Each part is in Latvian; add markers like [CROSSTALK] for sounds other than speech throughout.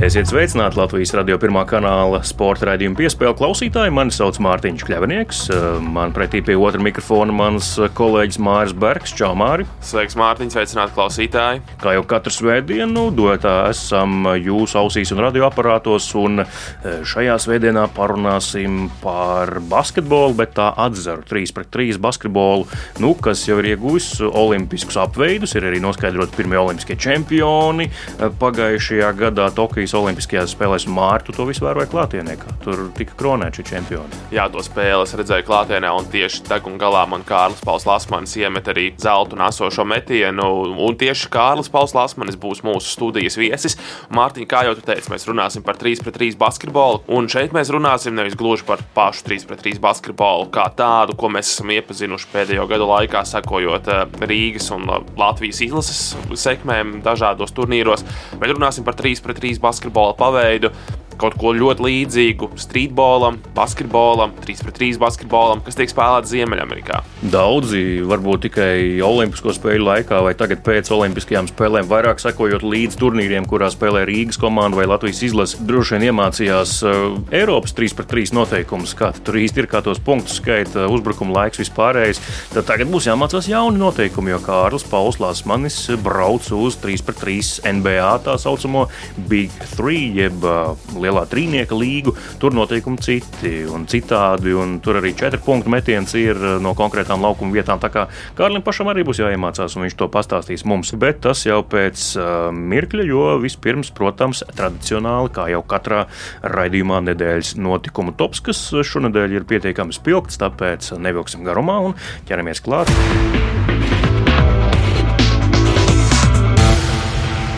Esiet sveicināti Latvijas radio pirmā kanāla sporta raidījuma piespēle klausītāji. Mani sauc Mārtiņš Kļavinieks. Man pretī pie otra mikrofona mans kolēģis Māris Bergs. Čau, Māri! Sveiks, Mārtiņ! Sveicināti klausītāji! Kā jau katru svētdienu, duetā esam jūsu ausīs un radioaparātos, un šajā svētdienā parunāsim par basketbolu, bet tā atzaru 3 pret 3 basketbolu, nu, kas jau ir ieguvis olimpiskus apveidus, ir arī noskaidrot pirmie olimpiskie čempioni pagājušajā gadā Tokijas. Latvijas Olimpiskajās spēlēs, un Mārtu to visu vēroja klātienē. Tur tika kronēti šie čempioni. Jā, to spēles redzēju klātienē, un tieši deguna galā man Kārlis Pauls Lasmanis iemet arī zeltu nesošo metienu. Un tieši Kārlis Pauls Lasmanis būs mūsu studijas viesis. Mārtiņ, kā jau teicu, mēs runāsim par 3 pret 3 basketbolu. Un šeit mēs runāsim nevis gluži par pašu 3 pret 3 basketbolu kā tādu, ko mēs esam iepazinuši pēdējo gadu laikā, sekojot eh, Rīgas un Latvijas izlases sekmēm dažādos turnīros, bet runāsim par 3 pret 3 basketbolu basketbola paveidu kaut ko ļoti līdzīgu streetbolam, basketbolam, 3-3 basketbolam, kas tiek spēlēts Ziemeļamerikā. Daudzi varbūt tikai Olimpisko spēļu laikā vai tagad pēc Olimpiskajām spēlēm, vairāk sekojot līdz turnīriem, kurā spēlē Rīgas komanda vai Latvijas izlase, droši vien iemācījās uh, Eiropas 3-3 noteikumus, kā tur īsti ir, kā tos punktus skaita, uzbrukuma laiks vispārējais. Tad tagad būs jāmācās jauni noteikumi, jo Kārlis Pauls Lāsmanis brauc uz 3-3 NBA tā saucamo Big 3, jeb uh, lielā trīnieka līgu, tur noteikumi citi un citādi. Un tur arī četru punktu metiens ir eh, no konkrētām laukuma vietām. Tā kā Kārlim pašam arī būs jāiemācās, un viņš to pastāstīs mums. Bet tas jau pēc uh, mirkļa, jo vispirms, protams, tradicionāli, kā jau katrā raidījumā, nedēļas notikumu tops, kas šonadēļ ir pietiekami spilgts, tāpēc nevilksim garumā un ķeramies klāt.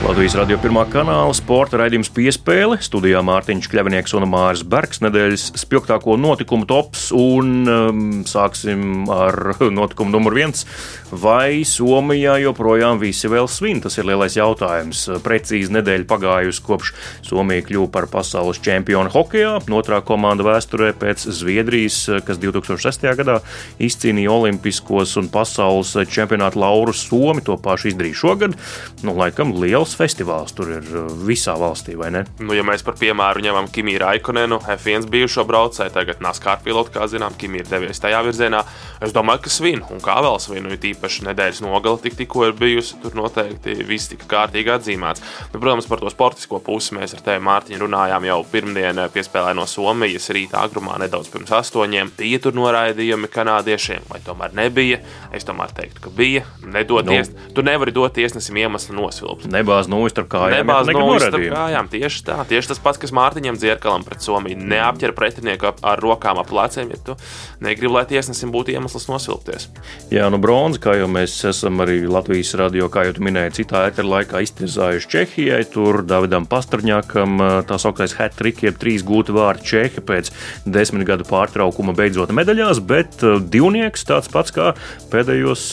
Latvijas radio pirmā kanāla sporta raidījums piespēle. Studijā Mārtiņš Kļavinieks un Māris Bergs nedēļas spilgtāko notikumu tops. Un um, sāksim ar [LAUGHS] notikumu numur viens. Vai Somijā joprojām visi vēl svin? Tas ir lielais jautājums. Precīzi nedēļa pagājusi kopš Somija kļuva par pasaules čempionu hokeja. Otrā komanda vēsturē pēc Zviedrijas, kas 2006. gadā izcīnīja Olimpiskos un pasaules čempionātu lauru Somi. To pašu izdarīja šogad. Nu, laikam liels liels festivāls tur ir uh, visā valstī, vai ne? Nu, ja mēs par piemēru ņemam Kimiju Raikonenu, F1 bijušo braucēju, tagad NASCAR pilotu, kā zinām, Kimija ir devies tajā virzienā. Es domāju, ka svin, un kā vēl svin, jo tīpaši nedēļas nogala tik, tikko ir bijusi, tur noteikti viss tika kārtīgi atzīmēts. Nu, protams, par to sportisko pusi mēs ar tevi, Mārtiņu, runājām jau pirmdien piespēlē no Somijas rīta agrumā nedaudz pirms astoņiem. Bija tur noraidījumi kanādiešiem, vai tomēr nebija? Es tomēr teiktu, ka bija. Nedodies, nu, tu nevari dot tiesnesim iemeslu nosvilpt. Nebāz nebāz nūjas starp kājām. Nebāz nūjas starp kājām. Tieši tā. Tieši tas pats, kas Mārtiņam Dzierkalam pret Somiju. Neapķer pretinieku ap, ar rokām ap pleciem, ja tu negribi, lai tiesnesim būtu iemesls nosvilpties. Jā, nu bronza, kā jau mēs esam arī Latvijas radio, kā jau minēji, citā eteru laikā iztirzājuši Čehijai. Tur Davidam Pastrņākam tā sauktais hat-trick, jeb trīs gūti vārdi Čehi pēc desmit gadu pārtraukuma beidzot medaļās, bet divnieks tāds pats kā pēdējos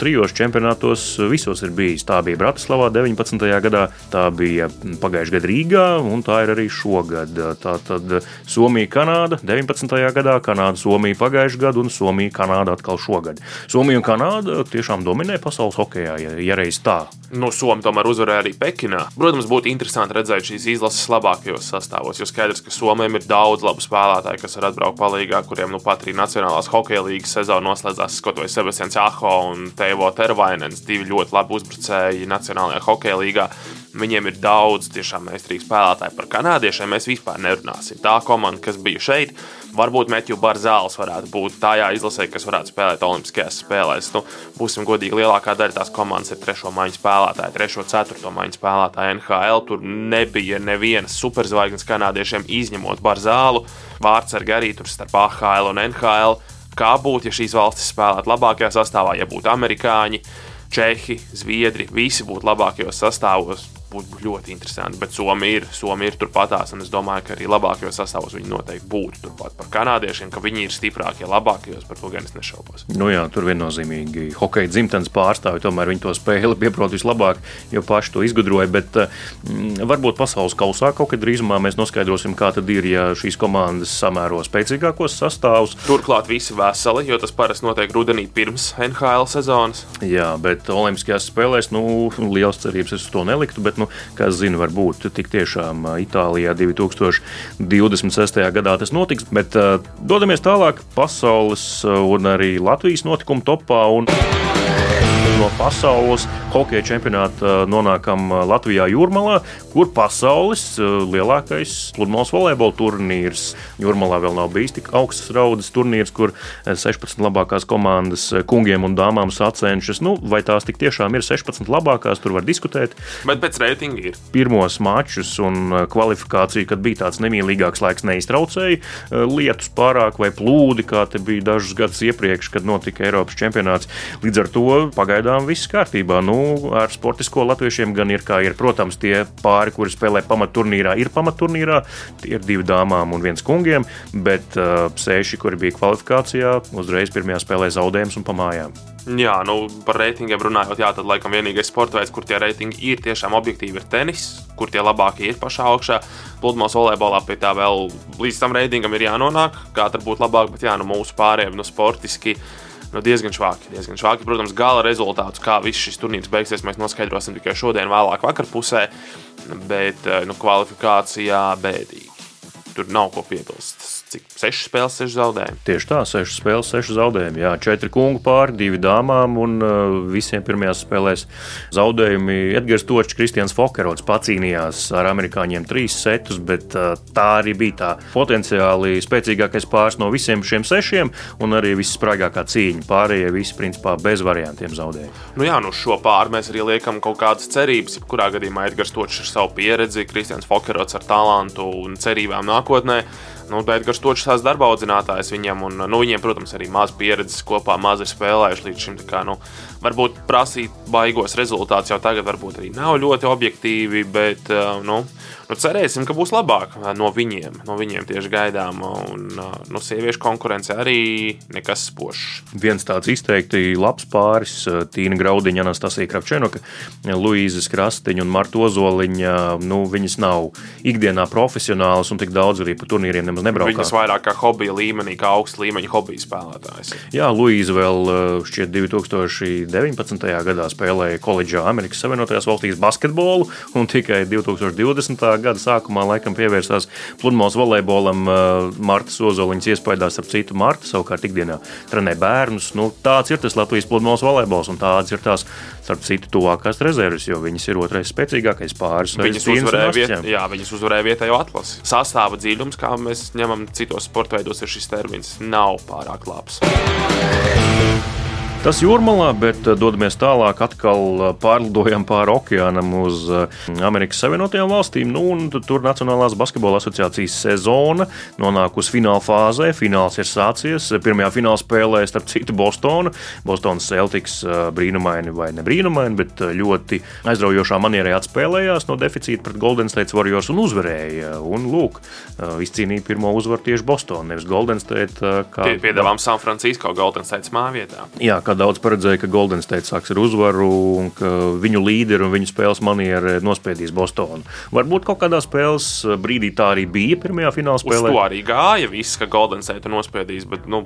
trijos čempionātos visos ir bijis. Tā bija Bratislavā 19 gadā, tā bija pagājušajā gadā Rīgā, un tā ir arī šogad. Tā tad Somija, Kanāda 19. gadā, Kanāda, Somija pagājušajā gadā un Somija, Kanāda atkal šogad. Somija un Kanāda tiešām dominē pasaules hokeja, ja, ja reiz tā. Nu, Somija tomēr uzvarēja arī Pekinā. Protams, būtu interesanti redzēt šīs izlases labākajos sastāvos, jo skaidrs, ka Somijam ir daudz labu spēlētāju, kas var atbraukt palīgā, kuriem nu pat arī Nacionālās hokeja līnijas sezona noslēdzās Skotojas Sebastians Aho un Teivo Tervainens, divi ļoti labi uzbrucēji Nacionālajā hokeja līgā līgā. Viņiem ir daudz tiešām meistarīgi spēlētāji. Par kanādiešiem mēs vispār nerunāsim. Tā komanda, kas bija šeit, varbūt Metju Barzāls varētu būt tajā izlasē, kas varētu spēlēt Olimpiskajās spēlēs. Nu, būsim godīgi, lielākā daļa tās komandas ir trešo maiņu spēlētāji, trešo, ceturto maiņu spēlētāji NHL. Tur nebija nevienas superzvaigznes kanādiešiem, izņemot Barzālu. Vārtsargi arī tur starp AHL un NHL. Kā būtu, ja šīs valstis spēlētu labākajā sastāvā, ja būtu amerikāņi? Čehi, Zviedri, visi būtu labākajos sastāvos. Būtu ļoti interesanti. Bet Somija ir, Somija ir turpatās, un es domāju, ka arī labākajos sastāvos viņi noteikti būtu turpat par kanādiešiem, ka viņi ir stiprākie, labākajos, par to gan es nešaubos. Nu jā, tur viennozīmīgi hokeja dzimtenes pārstāvi tomēr viņi to spēli pieprot vislabāk, jo paši to izgudroja. Bet mm, varbūt pasaules kausā kaut kad drīzumā mēs noskaidrosim, kā tad ir, ja šīs komandas samēro spēcīgākos sastāvus. Turklāt visi veseli, jo tas parasti notiek rudenī pirms NHL sezonas. Jā, bet Olimpiskajās spēlēs nu, liels cerības es to neliktu. Bet, nu, kas zina, varbūt tik tiešām Itālijā 2026. gadā tas notiks. Bet dodamies tālāk pasaules un arī Latvijas notikumu topā. Un no pasaules hokeja čempionāta nonākam Latvijā Jūrmalā, kur pasaules lielākais pludmales volejbola turnīrs. Jūrmalā vēl nav bijis tik augsts raudas turnīrs, kur 16 labākās komandas kungiem un dāmām sacenšas. Nu, vai tās tik tiešām ir 16 labākās, tur var diskutēt. Bet pēc reitinga ir. Pirmos mačus un kvalifikāciju, kad bija tāds nemīlīgāks laiks, neiztraucēja lietus pārāk vai plūdi, kā te bija dažus gadus iepriekš, kad notika Eiropas čempionāts. Līdz ar to pagaidām viss kārtībā. Nu, ar sportisko latviešiem gan ir kā ir. Protams, tie pāri, kuri spēlē pamatturnīrā, ir pamatturnīrā. Tie ir divi dāmām un viens kungiem, bet uh, seši, kuri bija kvalifikācijā, uzreiz pirmajā spēlē zaudējums un pamājām. Jā, nu, par reitingiem runājot, jā, tad laikam vienīgais sporta veids, kur tie reitingi ir tiešām objektīvi, ir tenis, kur tie labākie ir pašā augšā. Pludmales volejbolā pie tā vēl līdz tam reitingam ir jānonāk, kā tur būtu labāk, bet jā, nu, mūsu pārējiem nu, sportiski nu, diezgan švāki. Diezgan švāki. Protams, gala rezultātus, kā viss šis turnīrs beigsies, mēs noskaidrosim tikai šodien, vēlāk vakarpusē. Bet nu, kvalifikācijā bēdīgi. Tur nav ko piebilst cik 6 spēles, 6 zaudējumi. Tieši tā, 6 spēles, 6 zaudējumi. Jā, 4 kungu pāri, 2 dāmām un uh, visiem pirmajās spēlēs zaudējumi. Edgars Točs, Kristians Fokerots pacīnījās ar amerikāņiem 3 setus, bet uh, tā arī bija tā potenciāli spēcīgākais pāris no visiem šiem sešiem un arī visspraigākā cīņa. Pārējie visi principā bez variantiem zaudēja. Nu jā, nu šo pāri mēs arī liekam kaut kādas cerības. Jebkurā gadījumā Edgars Točs ar savu pieredzi, Kristians Fokerots ar talantu un cerībām nākotnē. Nu, Edgars Točs tās darba audzinātājs viņam, un nu, viņiem, protams, arī maz pieredzes kopā, maz ir spēlējuši līdz šim. Kā, nu, varbūt prasīt baigos rezultātus jau tagad varbūt arī nav ļoti objektīvi, bet nu, nu, cerēsim, ka būs labāk no viņiem. No viņiem tieši gaidām, un nu, sieviešu konkurence arī nekas spožs. Viens tāds izteikti labs pāris - Tīna Graudiņa, Anastasija Kravčenoka, Luīza Krastiņa un Marta Ozoliņa. Nu, viņas nav ikdienā profesionālas un tik daudz arī pa turnīriem nemaz nebraukā. Viņas vairāk kā hobija līmenī, kā augsta līmeņa hobija spēlētājs. Jā, Luīza vēl šķiet 2019. gadā spēlēja koledžā Amerikas Savienotajās valstīs basketbolu un tikai 2020. Gada sākumā laikam pievērsās pludmales volejbolam. Marta Ozoliņas iespaidās ar citu Martu, savukārt ikdienā trenē bērnus. Nu, tāds ir tas Latvijas pludmales volejbols un tāds ir tās, starp citu, tuvākās rezerves, jo viņas ir otrais spēcīgākais pāris. Viņas uzvarēja, viet, jā, viņas uzvarēja vietējo atlasi. Sastāva dziļums, kā mēs ņemam citos sporta veidos, ir šis termins, nav pārāk labs. Tas jūrmalā, bet eh, dodamies tālāk, atkal eh, pārlidojam pāri okeānam uz eh, Amerikas Savienotajām valstīm. Nu, tur Nacionālās basketbola asociācijas sezona nonāk uz fināla fāzē. Fināls ir sācies. Pirmajā fināla spēlē starp citu Bostonu. Bostonas Celtics brīnumaini vai ne brīnumaini, bet ļoti aizraujošā manierē atspēlējās no deficīta pret Golden State Warriors un uzvarēja. Un, lūk, izcīnīja pirmo uzvaru tieši Bostonā, nevis Golden State. Kā... Piedāvājām San Francisco Golden State mājvietā. Jā, kā daudz paredzēja, ka Golden State sāks ar uzvaru un ka viņu līderi un viņu spēles manieri nospiedīs Bostonu. Varbūt kaut kādā spēles brīdī tā arī bija pirmajā fināla spēlē. Uz to arī gāja viss, ka Golden State nospiedīs, bet nu,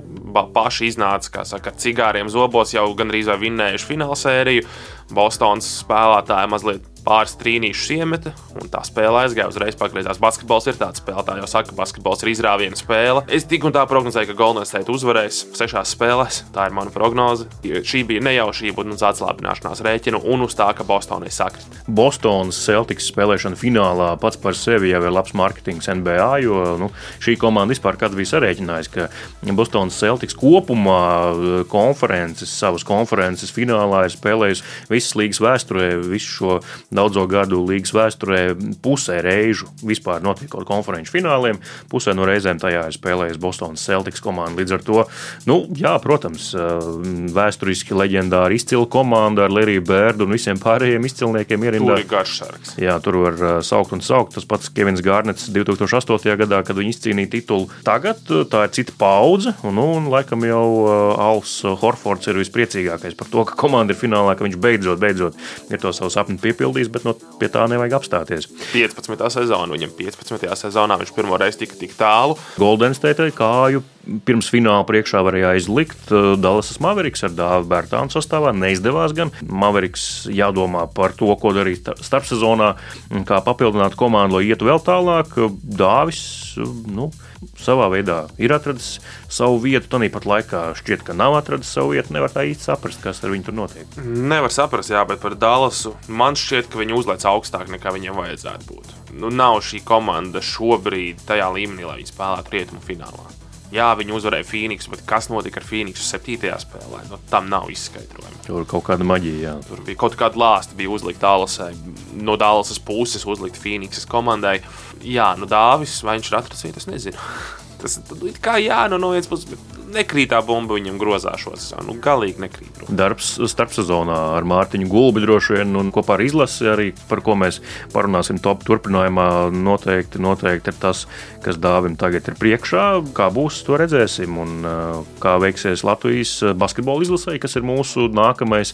paši iznāca, kā saka, cigāriem zobos jau gandrīz vai vinnējuši fināla sēriju. Bostonas spēlētāji mazliet pāris trīnīšus iemeta, un tā spēle aizgāja uzreiz pagriezās. Basketbols ir tāds spēle, tā jau saka, basketbols ir izrāviena spēle. Es tik un tā prognozēju, ka Golden State uzvarēs sešās spēlēs. Tā ir mana prognoze. Šī bija nejaušība un atslābināšanās rēķina, un uz tā, ka Bostonai sakrist. Bostonas Celtics spēlēšana finālā pats par sevi jau ir labs mārketings NBA, jo nu, šī komanda vispār kad bija sarēķinājusi, ka Bostonas Celtics kopumā eh, konferences, savas konferences finālā ir spēlējusi visas līgas vēsturē visu šo daudzo gadu līgas vēsturē pusē reižu vispār notiekot konferenču fināliem. Pusē no reizēm tajā ir spēlējis Bostonas Celtics komanda. Līdz ar to, nu, jā, protams, vēsturiski leģendāra izcila komanda ar Leriju Bērdu un visiem pārējiem izcilniekiem ierindā. Tur ir garš sargs. Jā, tur var saukt un saukt. Tas pats Kevins Gārnets 2008. gadā, kad viņi izcīnīja titulu. Tagad tā ir cita paudze, un, nu, un laikam jau Alfs Horfords ir vispriecīgākais par to, ka komanda ir finālā, ka viņš beidzot, beidzot ir to savu sapni piepildījis, bet no, pie tā nevajag apstāties. 15. sezona, viņam 15. sezonā viņš pirmo reizi tika tik tālu. Golden State kāju pirms fināla priekšā varēja aizlikt Dallasas Maveriks ar Dāvidu Bērtānu sastāvā. Neizdevās gan. Maveriks jādomā par to, ko darīt starpsezonā, kā papildināt komandu, lai ietu vēl tālāk. Dāvis nu, savā veidā ir atradis savu vietu. Tāpat laikā šķiet, ka nav atradis savu vietu. Nevar tā īsti saprast, kas ar viņu tur notiek. Nevar saprast, jā, bet par Dallasu man šķiet, ka viņi uzlēc augstāk nekā viņiem vajadzētu būt. Nu, nav šī komanda šobrīd tajā līmenī, lai viņi spēlētu rietumu finālā. Jā, viņi uzvarēja Phoenix, bet kas notika ar Phoenixu 7. spēlē? Nu, tam nav izskaidrojuma. Tur kaut kāda maģija. Jā. Tur bija kaut kāda lāsta, bija uzlikta Dālasai, no Dālasas puses uzlikta Phoenixas komandai. Jā, nu Dāvis, vai viņš ir atrasts, es nezinu. [LAUGHS] Tas ir kā jā, nu, no vienas puses, bet nekrīt tā bumba viņam grozā šo sezonu. Nu, galīgi nekrīt. Darbs starpsezonā ar Mārtiņu Gulbi droši vien un kopā ar izlasi arī, par ko mēs parunāsim top turpinājumā, noteikti, noteikti ir tas, kas dāvim tagad ir priekšā. Kā būs, to redzēsim. Un kā veiksies Latvijas basketbola izlasē, kas ir mūsu nākamais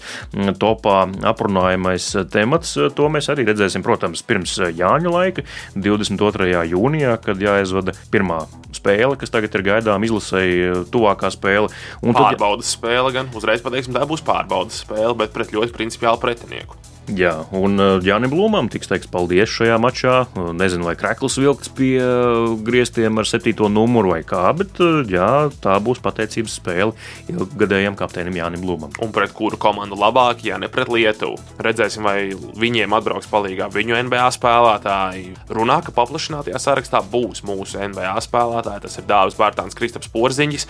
topā aprunājamais temats, to mēs arī redzēsim, protams, pirms Jāņa laika, 22. jūnijā, kad jāizvada pirmā spēle, kas tagad ir gaidām izlasēji tuvākā spēle. Un pārbaudas tad... spēle gan uzreiz pateiksim, tā būs pārbaudas spēle, bet pret ļoti principiālu pretinieku. Jā, un uh, Jānis Blūmam tiks teiks paldies šajā mačā. Uh, nezinu, vai Krekls vilks pie uh, griestiem ar septīto numuru vai kā, bet jā, tā būs pateicības spēle ilgadējam kapteinim Jānim Blūmam. Un pret kuru komandu labāk, ja ne pret Lietuvu. Redzēsim, vai viņiem atbrauks palīgā viņu NBA spēlētāji. Runā, ka paplašinātajā sarakstā būs mūsu NBA spēlētāji. Tas ir Dāvis Bērtāns, Kristaps Porziņģis.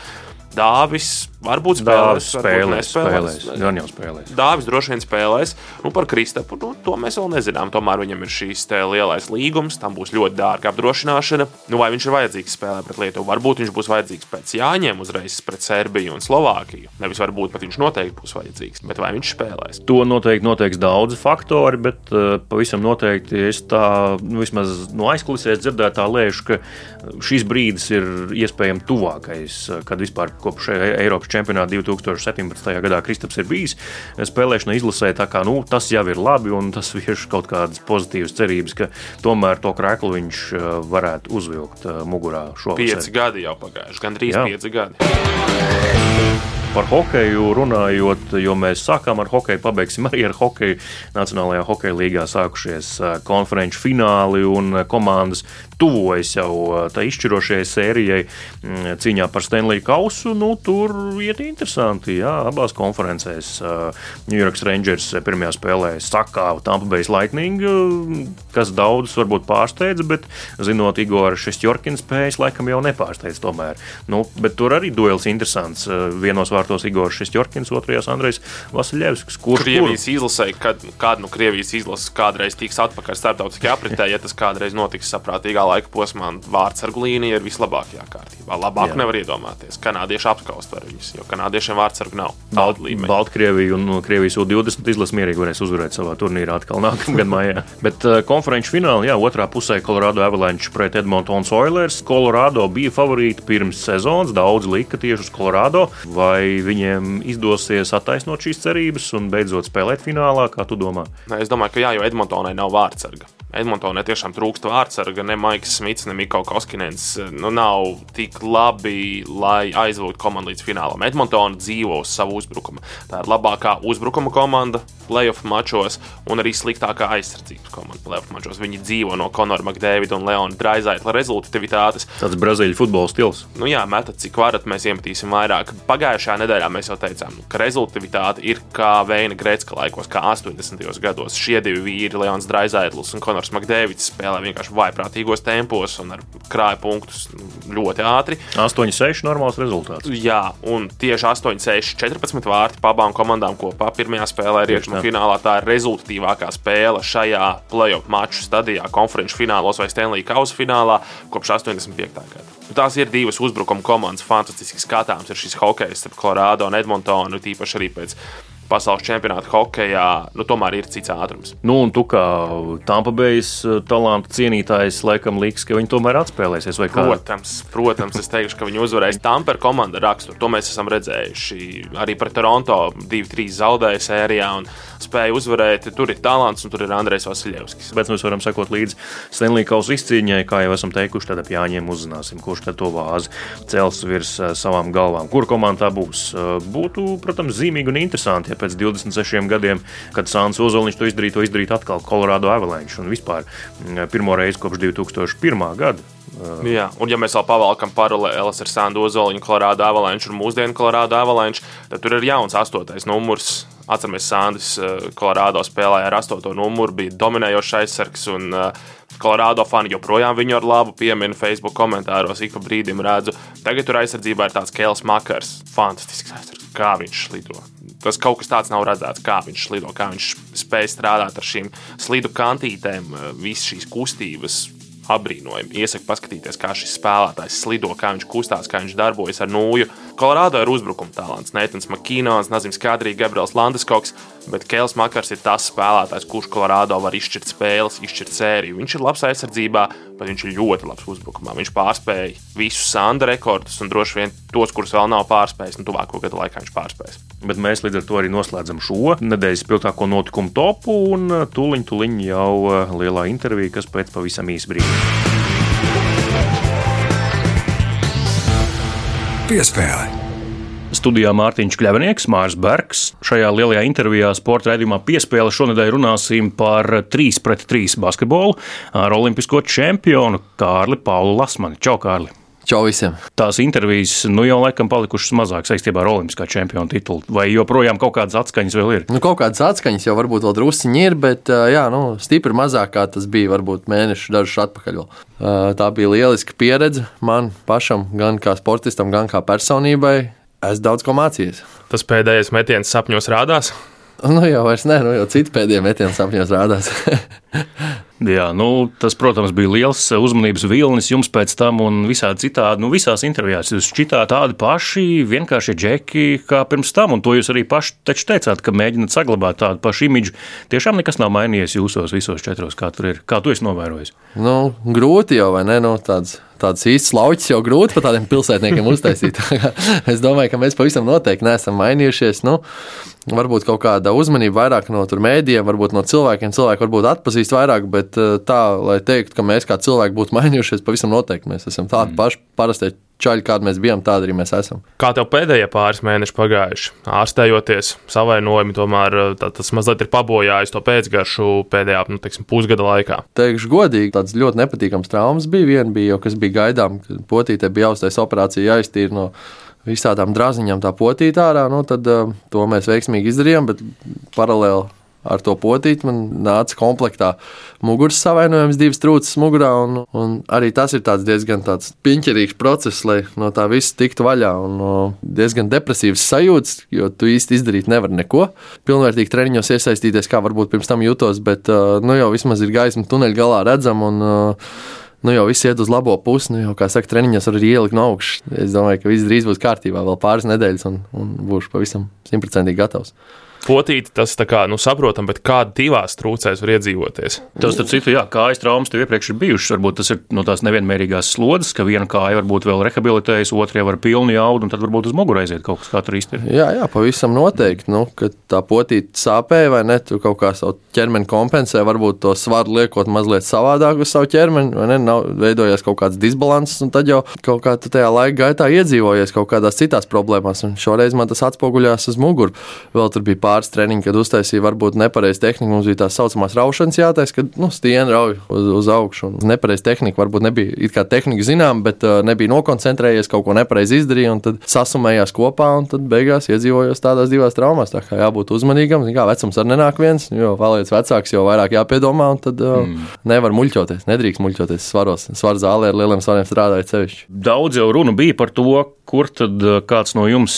Dāvis varbūt spēlēs, spēlēs, spēlēs, gan jau spēlēs. Dāvis droši vien spēlēs. Nu, par Kristapu nu, to mēs vēl nezinām. Tomēr viņam ir šīs lielais līgums, tam būs ļoti dārga apdrošināšana. Nu, vai viņš ir vajadzīgs spēlē pret Lietuvu? Varbūt viņš būs vajadzīgs pēc Jāņiem uzreiz pret Serbiju un Slovākiju. Nevis varbūt pat viņš noteikti būs vajadzīgs, bet vai viņš spēlēs? To noteikti noteiks daudzi faktori, bet uh, pavisam noteikti es tā nu, vismaz no aizkulisēs dzirdētā lēšu, ka šis brīdis ir iespējams tuvākais, kad vispār kopš Eiropas čempionāta 2017. gadā Kristaps ir bijis spēlēšana izlasē. Kā, nu, tas jau ir labi, un tas vieš kaut kādas pozitīvas cerības, ka tomēr to krēklu viņš uh, varētu uzvilkt uh, mugurā šovasar. Pieci gadi jau pagājuši, gandrīz Jā. pieci gadi. Par hokeju runājot, jo mēs sākām ar hokeju, pabeigsim arī ar hokeju. Nacionālajā hokeja līgā sākušies konferenču fināli un komandas tuvojas jau tā izšķirošajai sērijai cīņā par Stanley Kausu. Nu, tur iet interesanti. Jā, abās konferencēs New York Rangers pirmajā spēlē sakāva Tampa Bay Lightning, kas daudzus varbūt pārsteidza, bet zinot Igoru Šestjorkina spējas, laikam jau nepārsteidz tomēr. Nu, bet tur arī duels interesants. Vienos vārtos Igors Šestjorkins, otrajās Andrejs Vasiljevskis. Kur Krievijas izlasē, kad kāda no nu, Krievijas izlases kādreiz tiks atpakaļ starptautiskajā apritē, ja tas kādreiz notiks saprātīgā laika posmā, vārdsargu līnija ir vislabākajā kārtībā. Labāk Jā. nevar iedomāties. Kanādieši apskaust var viņus, jo kanādiešiem vārdsargu nav. Balt, Baltkrievija un Krievijas U20 izlase mierīgi varēs uzvarēt savā turnīrā atkal nākamgad mājā. [LAUGHS] Bet uh, konferenču finālā, jā, otrā pusē Colorado Avalanche pret Edmontons Oilers. Colorado bija favorīti pirms sezonas, daudz lika tieši uz Colorado. Vai viņiem izdosies attaisnot šīs cerības un beidzot spēlēt finālā, kā tu domā? Es domāju, ka jā, jo Edmontonai nav vārdsarga. Edmontonē tiešām trūkst vārdsarga, ne Maiks Smits, ne Mikls Koskinens. Nu, nav tik labi, lai aizvūtu komandu līdz finālam. Edmontona dzīvo uz savu uzbrukumu. Tā ir labākā uzbrukuma komanda playoff mačos un arī sliktākā aizsardzības komanda playoff mačos. Viņi dzīvo no Konora Makdēvida un Leona Draizaitla rezultātivitātes. Tāds brazīļu futbola stils. Nu jā, metat cik varat, mēs iemetīsim vairāk. Pagājušajā nedēļā mēs jau teicām, ka rezultātivitāte ir kā Veina Grēcka laikos, kā 80. gados. Šie divi vīri, Leons Draizaitls un Konors Konors Makdēvits spēlē vienkārši vaiprātīgos tempos un ar krāja punktus ļoti ātri. 8-6 normāls rezultāts. Jā, un tieši 8-6, 14 vārti abām komandām kopā pirmajā spēlē rietumu finālā. Tā ir rezultatīvākā spēle šajā playoff maču stadijā, konferenču finālos vai Stanley Kausa finālā kopš 85. gada. Tās ir divas uzbrukuma komandas. Fantastiski skatāms ir šis hokejs starp Colorado un Edmontonu, tīpaši arī pēc pasaules čempionāta hokeja, nu, tomēr ir cits ātrums. Nu, un tu kā Tampa Bay's eh, talantu cienītājs, laikam liks, ka viņi tomēr atspēlēsies. Protams, protams, es teikšu, ka viņi uzvarēs Tampere komanda raksturu. To mēs esam redzējuši arī pret Toronto 2-3 zaudēja sērijā. Un, spēja uzvarēt. Tur ir talants un tur ir Andrejs Vasiljevskis. Bet mēs varam sekot līdzi Stanley Kausa izcīņai, kā jau esam teikuši, tad ap jāņem uzzināsim, kurš tad to vāzi cels virs eh, savām galvām. Kur komandā būs? Eh, būtu, protams, zīmīgi un interesanti, ja pēc 26 gadiem, kad Sāns Ozoliņš to izdarīja, to izdarīt atkal Colorado Avalanche un vispār mm, pirmo reizi kopš 2001. gada. Uh, Jā, un ja mēs vēl pavalkam paralēlas ar Sandu Ozoliņu, Colorado Avalanche un mūsdienu Colorado Avalanche, tad tur ir jauns astotais numurs Atceramies, Sandis Kolorādo eh, spēlēja ar 8. numuru, bija dominējošs aizsargs. Un, Kolorādo eh, fani joprojām viņu ar labu pieminu Facebook komentāros, ik pa brīdim redzu. Tagad tur aizsardzībā ir tāds Kēls Makars. Fantastisks aizsargs, kā viņš lido. Tas kaut kas tāds nav redzēts, kā viņš lido, kā viņš spēj strādāt ar šīm slidu kantītēm, eh, visas šīs kustības, apbrīnojami. Iesaku paskatīties, kā šis spēlētājs slido, kā viņš kustās, kā viņš darbojas ar nūju. Kolorādo ir uzbrukuma talants. Neitans Makīnons, Nazim Skadrī, Gabriels Landeskoks, bet Kēls Makars ir tas spēlētājs, kurš Kolorādo var izšķirt spēles, izšķirt sēriju. Viņš ir labs aizsardzībā, bet viņš ir ļoti labs uzbrukumā. Viņš pārspēja visus Sanda rekordus un droši vien tos, kurus vēl nav pārspējis, un nu, tuvāko gadu laikā viņš pārspēs. Bet mēs līdz ar to arī noslēdzam šo nedēļas spilgtāko notikumu topu, un tūliņ, tūliņ jau eh, lielā intervija, kas pēc pavisam īsa brīža. Piespēle. Studijā Mārtiņš Kļavnieks, Mārs Bergs. Šajā lielajā intervijā sporta raidījumā piespēle šonadēļ runāsim par 3 pret 3 basketbolu ar olimpisko čempionu Kārli Paulu Lasmani. Čau, Kārli! Čau visiem! Tās intervijas nu jau laikam palikušas mazāk saistībā ar olimpiskā čempiona titulu. Vai joprojām kaut kādas atskaņas vēl ir? Nu, kaut kādas atskaņas jau varbūt vēl drusciņi ir, bet jā, nu, stipri mazāk kā tas bija varbūt mēnešu dažus atpakaļ. Tā bija lieliska pieredze man pašam, gan kā sportistam, gan kā personībai esmu daudz ko mācījies. Tas pēdējais metiens sapņos rādās. Nu, jau vairs nē, nu, jau citu pēdējo metienu sapņos rādās. [LAUGHS] Jā, nu, tas, protams, bija liels uzmanības vilnis jums pēc tam, un visādi citādi. Nu, visās intervijās jūs šķitāt tādi paši, vienkārši džeki kā pirms tam, un to jūs arī paši teicāt, ka mēģināt saglabāt tādu pašu imidžu. Tiešām nekas nav mainījies jūsos visos četros, kā tur ir. Kā tu esi novērojis? Nu, grūti jau, vai ne? Nu, tāds tādas īstas lauķis jau grūti par tādiem pilsētniekiem uztaisīt. [LAUGHS] es domāju, ka mēs pavisam noteikti neesam mainījušies. Nu, varbūt kaut kāda uzmanība vairāk no mēdījiem, varbūt no cilvēkiem. Cilvēki varbūt atpazīst vairāk, bet bet eh, tā, lai teiktu, ka mēs kā cilvēki būtu [LAUGHS] mainījušies, pavisam noteikti mēs esam tādi mm. paši parastie čaļi, kādi mēs bijām, tādi arī mēs esam. Kā tev pēdējie pāris mēneši pagājuši? Ārstējoties savainojumi, tomēr eh, tā, tas mazliet ir pabojājis to pēcgaršu pēdējā nu, teiksim, pusgada laikā. Teikšu godīgi, tāds ļoti nepatīkams traumas bija. Viena bija jau, kas bija gaidām, kad potītē bija jāuztais operācija, jāiztīra no visādām drāziņām tā potītā ārā. Nu, tad uh, to mēs veiksmīgi izdarījām, bet paralēli ar to potīti. Man nāca komplektā muguras savainojums, divas trūces mugurā. Un, un arī tas ir diezgan tāds piņķerīgs process, lai no tā viss tiktu vaļā. Un, diezgan depresīvs sajūts, jo tu īsti izdarīt nevari neko. Pilnvērtīgi treniņos iesaistīties, kā varbūt pirms tam jutos, bet nu, jau vismaz ir gaisma tuneļa galā redzama. Un, nu jau viss iet uz labo pusi. Nu, jau, kā saka, treniņos var arī ielikt no augšas. Es domāju, ka viss drīz būs kārtībā, vēl pāris nedēļas, un, un būšu pavisam simtprocentīgi gatavs potīti, tas tā kā nu, saprotam, bet kāda divās trūcēs var iedzīvoties. Tas, starp citu, jā, kājas traumas tev iepriekš ir bijušas. Varbūt tas ir no tās nevienmērīgās slodzes, ka viena kāja varbūt vēl rehabilitējas, otrā var pilnu jaudu, un tad varbūt uz muguru aiziet kaut kas, tur īsti. Jā, jā, pavisam noteikti. Nu, kad tā potīte sāpēja, vai ne, tu kaut kā savu ķermeni kompensē, varbūt to svaru liekot mazliet savādāk uz savu ķermeni, vai ne, nav veidojies kaut kāds disbalanss, un tad jau kaut kā tu tajā laika gaitā iedzīvojies kaut kādās citās problēmās, un šoreiz man tas atspoguļās uz muguru. Vēl tur bija pāris treniņi, kad uztaisīja varbūt nepareizu tehniku. Mums bija tā saucamās raušanas jātais, kad nu, stieni rauj uz, uz augšu. Nepareiza tehnika varbūt nebija it kā tehnika zinām, bet uh, nebija nokoncentrējies, kaut ko nepareizi izdarīja un tad sasumējās kopā un tad beigās iedzīvojos tādās divās traumās. Tā kā jābūt uzmanīgam, kā vecums arī nenāk viens, jo paliec vecāks, jo vairāk jāpiedomā un tad uh, mm. nevar muļķoties, nedrīkst muļķoties svaros. Svaru zālē ar lieliem svariem strādājot sevišķi. Daudz jau runa bija par to, kur tad kāds no jums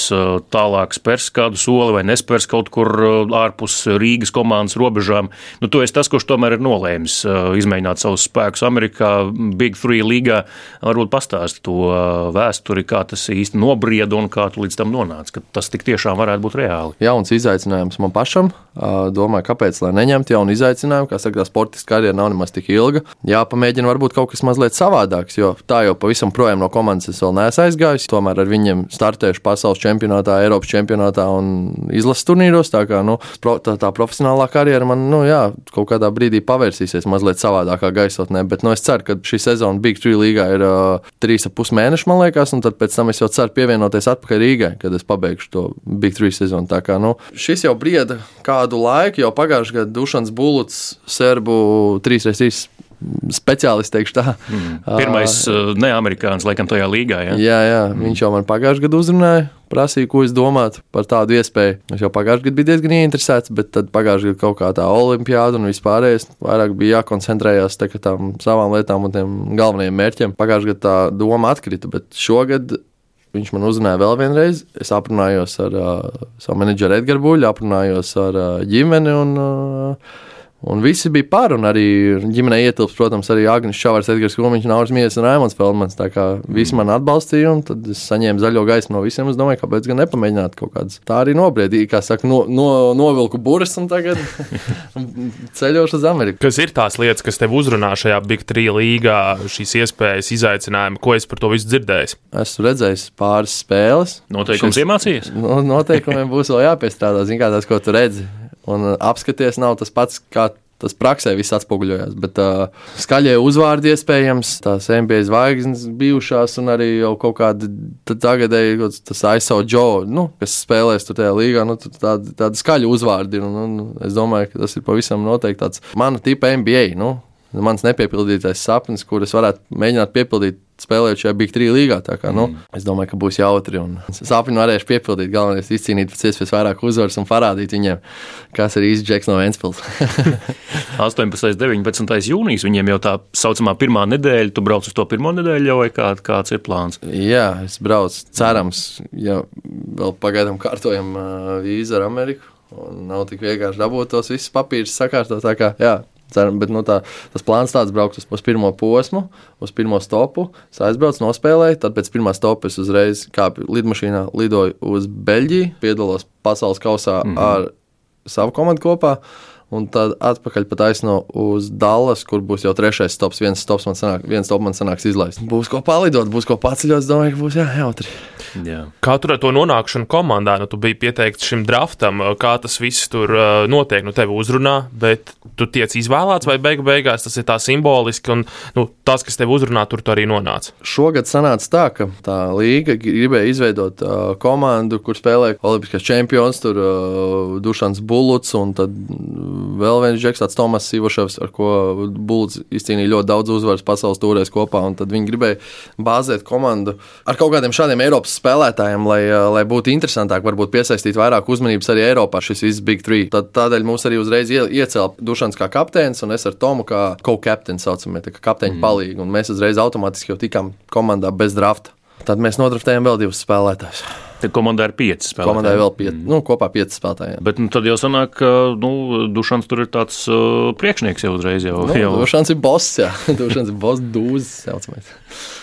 tālāk spērs kādu soli vai nespērs kaut kur ārpus Rīgas komandas robežām. Nu, tu esi tas, kurš tomēr ir nolēmis izmēģināt savus spēkus Amerikā, Big Three līgā. Varbūt pastāst to vēsturi, kā tas īsti nobrieda un kā tu līdz tam nonāci, ka tas tik tiešām varētu būt reāli. Jauns izaicinājums man pašam. Domāju, kāpēc lai neņemtu jaunu izaicinājumu, kā saka, tā sportiskā karjera nav nemaz tik ilga. Jāpamēģina varbūt kaut kas mazliet savādāks, jo tā jau pavisam projām no komandas es vēl neesmu aizgājis. Tomēr ar viņiem startējuši pasaules čempionātā, Eiropas čempionātā un izlases turnīros. Tā kā nu, tā, tā profesionālā karjera man nu, jā, kaut kādā brīdī pavērsīsies mazliet savādākā gaisotnē. Bet nu, es ceru, ka šī sezona Big Tree līgā ir uh, trīs ap pus mēneši, man liekas, un pēc tam es jau ceru pievienoties atpakaļ Rīgai, kad es pabeigšu to Big Tree sezonu. Tā kā nu, šis jau brieda kādu laiku, jau pagājušajā gadā Dušans Buluts, Serbu 3x3 speciālists, teikšu tā. Mm. [LAUGHS] Pirmais uh, neamerikānis, laikam, tajā līgā. Ja? Jā, jā, mm. viņš jau man pagājušajā gadā uzrunāja, prasīja, ko es domātu par tādu iespēju. Es jau pagājušajā gadā biju diezgan ieinteresēts, bet tad pagājušajā gadā kaut kā tā olimpiāda un vispārējais vairāk bija jākoncentrējās uz tām savām lietām un tiem galvenajiem mērķiem. Pagājušajā gadā tā doma atkrita, bet šogad Viņš man uzrunāja vēl vienreiz. Es aprunājos ar uh, savu menedžeru Edgars Buļbuļsu, aprunājos ar uh, ģimeni. Un, uh, Un visi bija par, un arī ģimenē ietilps, protams, arī Agnēs Čavars, Edgars Krūmiņš, Nauris Miesis un Raimons Feldmans. Tā kā visi man atbalstīja, un tad es saņēmu zaļo gaismu no visiem. Es domāju, kāpēc gan nepamēģināt kaut kādas. Tā arī nobriedīja, kā saka, no, no, novilku burbuļus un tagad [LAUGHS] ceļošu uz Ameriku. Kas ir tās lietas, kas tev uzrunā šajā Big Tree līgā, šīs iespējas, izaicinājumi, ko es par to visu dzirdēju? Esmu redzējis pāris spēles. Noteikums Šis, iemācījies? No, noteikumiem būs vēl jāpiestrādā, zināmā mērā, tas, ko tu redzi un uh, apskaties nav tas pats, kā tas praksē viss atspoguļojās. Bet uh, skaļie uzvārdi iespējams, tās NBA zvaigznes bijušās, un arī jau kaut kāda tagadēji, tas ISO Joe, nu, kas spēlēs tur tajā līgā, nu, tādi, tādi skaļi uzvārdi. Un, un, es domāju, ka tas ir pavisam noteikti tāds mana tipa NBA. Nu, mans nepiepildītais sapnis, kurus varētu mēģināt piepildīt spēlējot šajā Big 3 līgā. Kā, nu, mm. Es domāju, ka būs jautri sāpīgi varēšu piepildīt. Galvenais izcīnīt pēc iespējas vairāk uzvaras un parādīt viņiem, kas ir īsts Džeks no Vēnspils. 18. un 19. jūnijas viņiem jau tā saucamā pirmā nedēļa. Tu brauc uz to pirmo nedēļu jau vai kā, kāds ir plāns? Jā, es braucu. Cerams, ja vēl pagaidām kārtojam vīzu ar Ameriku. Un nav tik vienkārši dabūt tos visus papīrus sakārtot. Tā kā, jā, Ceram, bet nu, tā, tas plāns tāds braukt uz, uz pirmo posmu, uz pirmo stopu. Es aizbraucu, nospēlēju, tad pēc pirmā stopa es uzreiz kāpu lidmašīnā, lidoju uz Beļģiju, piedalos pasaules kausā mm -hmm. ar savu komandu kopā. Un tad atpakaļ pa taisno uz Dallas, kur būs jau trešais stops. Viens stops man sanāk, viens stops man sanāks izlaist. Būs ko palidot, būs ko paceļot. Es domāju, ka būs jā, jautri. Jā. Kā tur ar to nonākšanu komandā? Nu, tu biji pieteikts šim draftam, kā tas viss tur uh, notiek. Nu, tevi uzrunā, bet tu tiec izvēlēts vai beigu beigās tas ir tā simboliski, un nu, tas, kas tevi uzrunā, tur tu arī nonāca. Šogad sanāca tā, ka tā līga gribēja izveidot uh, komandu, kur spēlē Olimpiskais čempions, tur uh, Dušans Buluts un tad vēl viens Džeks, tāds Tomas Sivoševs, ar ko Buluts izcīnīja ļoti daudz uzvaras pasaules tūrēs kopā, un tad viņi gribēja bāzēt komandu ar kaut kādiem šādiem Eiropas spēlētājiem, lai, eh, lai būtu interesantāk, varbūt piesaistīt vairāk uzmanības arī Eiropā šis viss Big Three. Tad, tādēļ mums arī uzreiz ie, iecēla Dušans kā kapteinis un es ar Tomu kā co-captain saucamie, kā kapteiņa mm. palīgi. Un mēs uzreiz automātiski jau tikām komandā bez drafta. Tad mēs nodraftējām vēl divus spēlētājus. Tad komandā ir pieci spēlētāji. Komandai vēl pieci, mm. nu, kopā pieci spēlētāji. Bet nu, tad jau sanāk, ka nu, Dušans tur ir tāds uh, priekšnieks jau uzreiz. Jau, nu, jau. Dušans ir boss, jā. [LAUGHS] Dušans ir boss dūzis.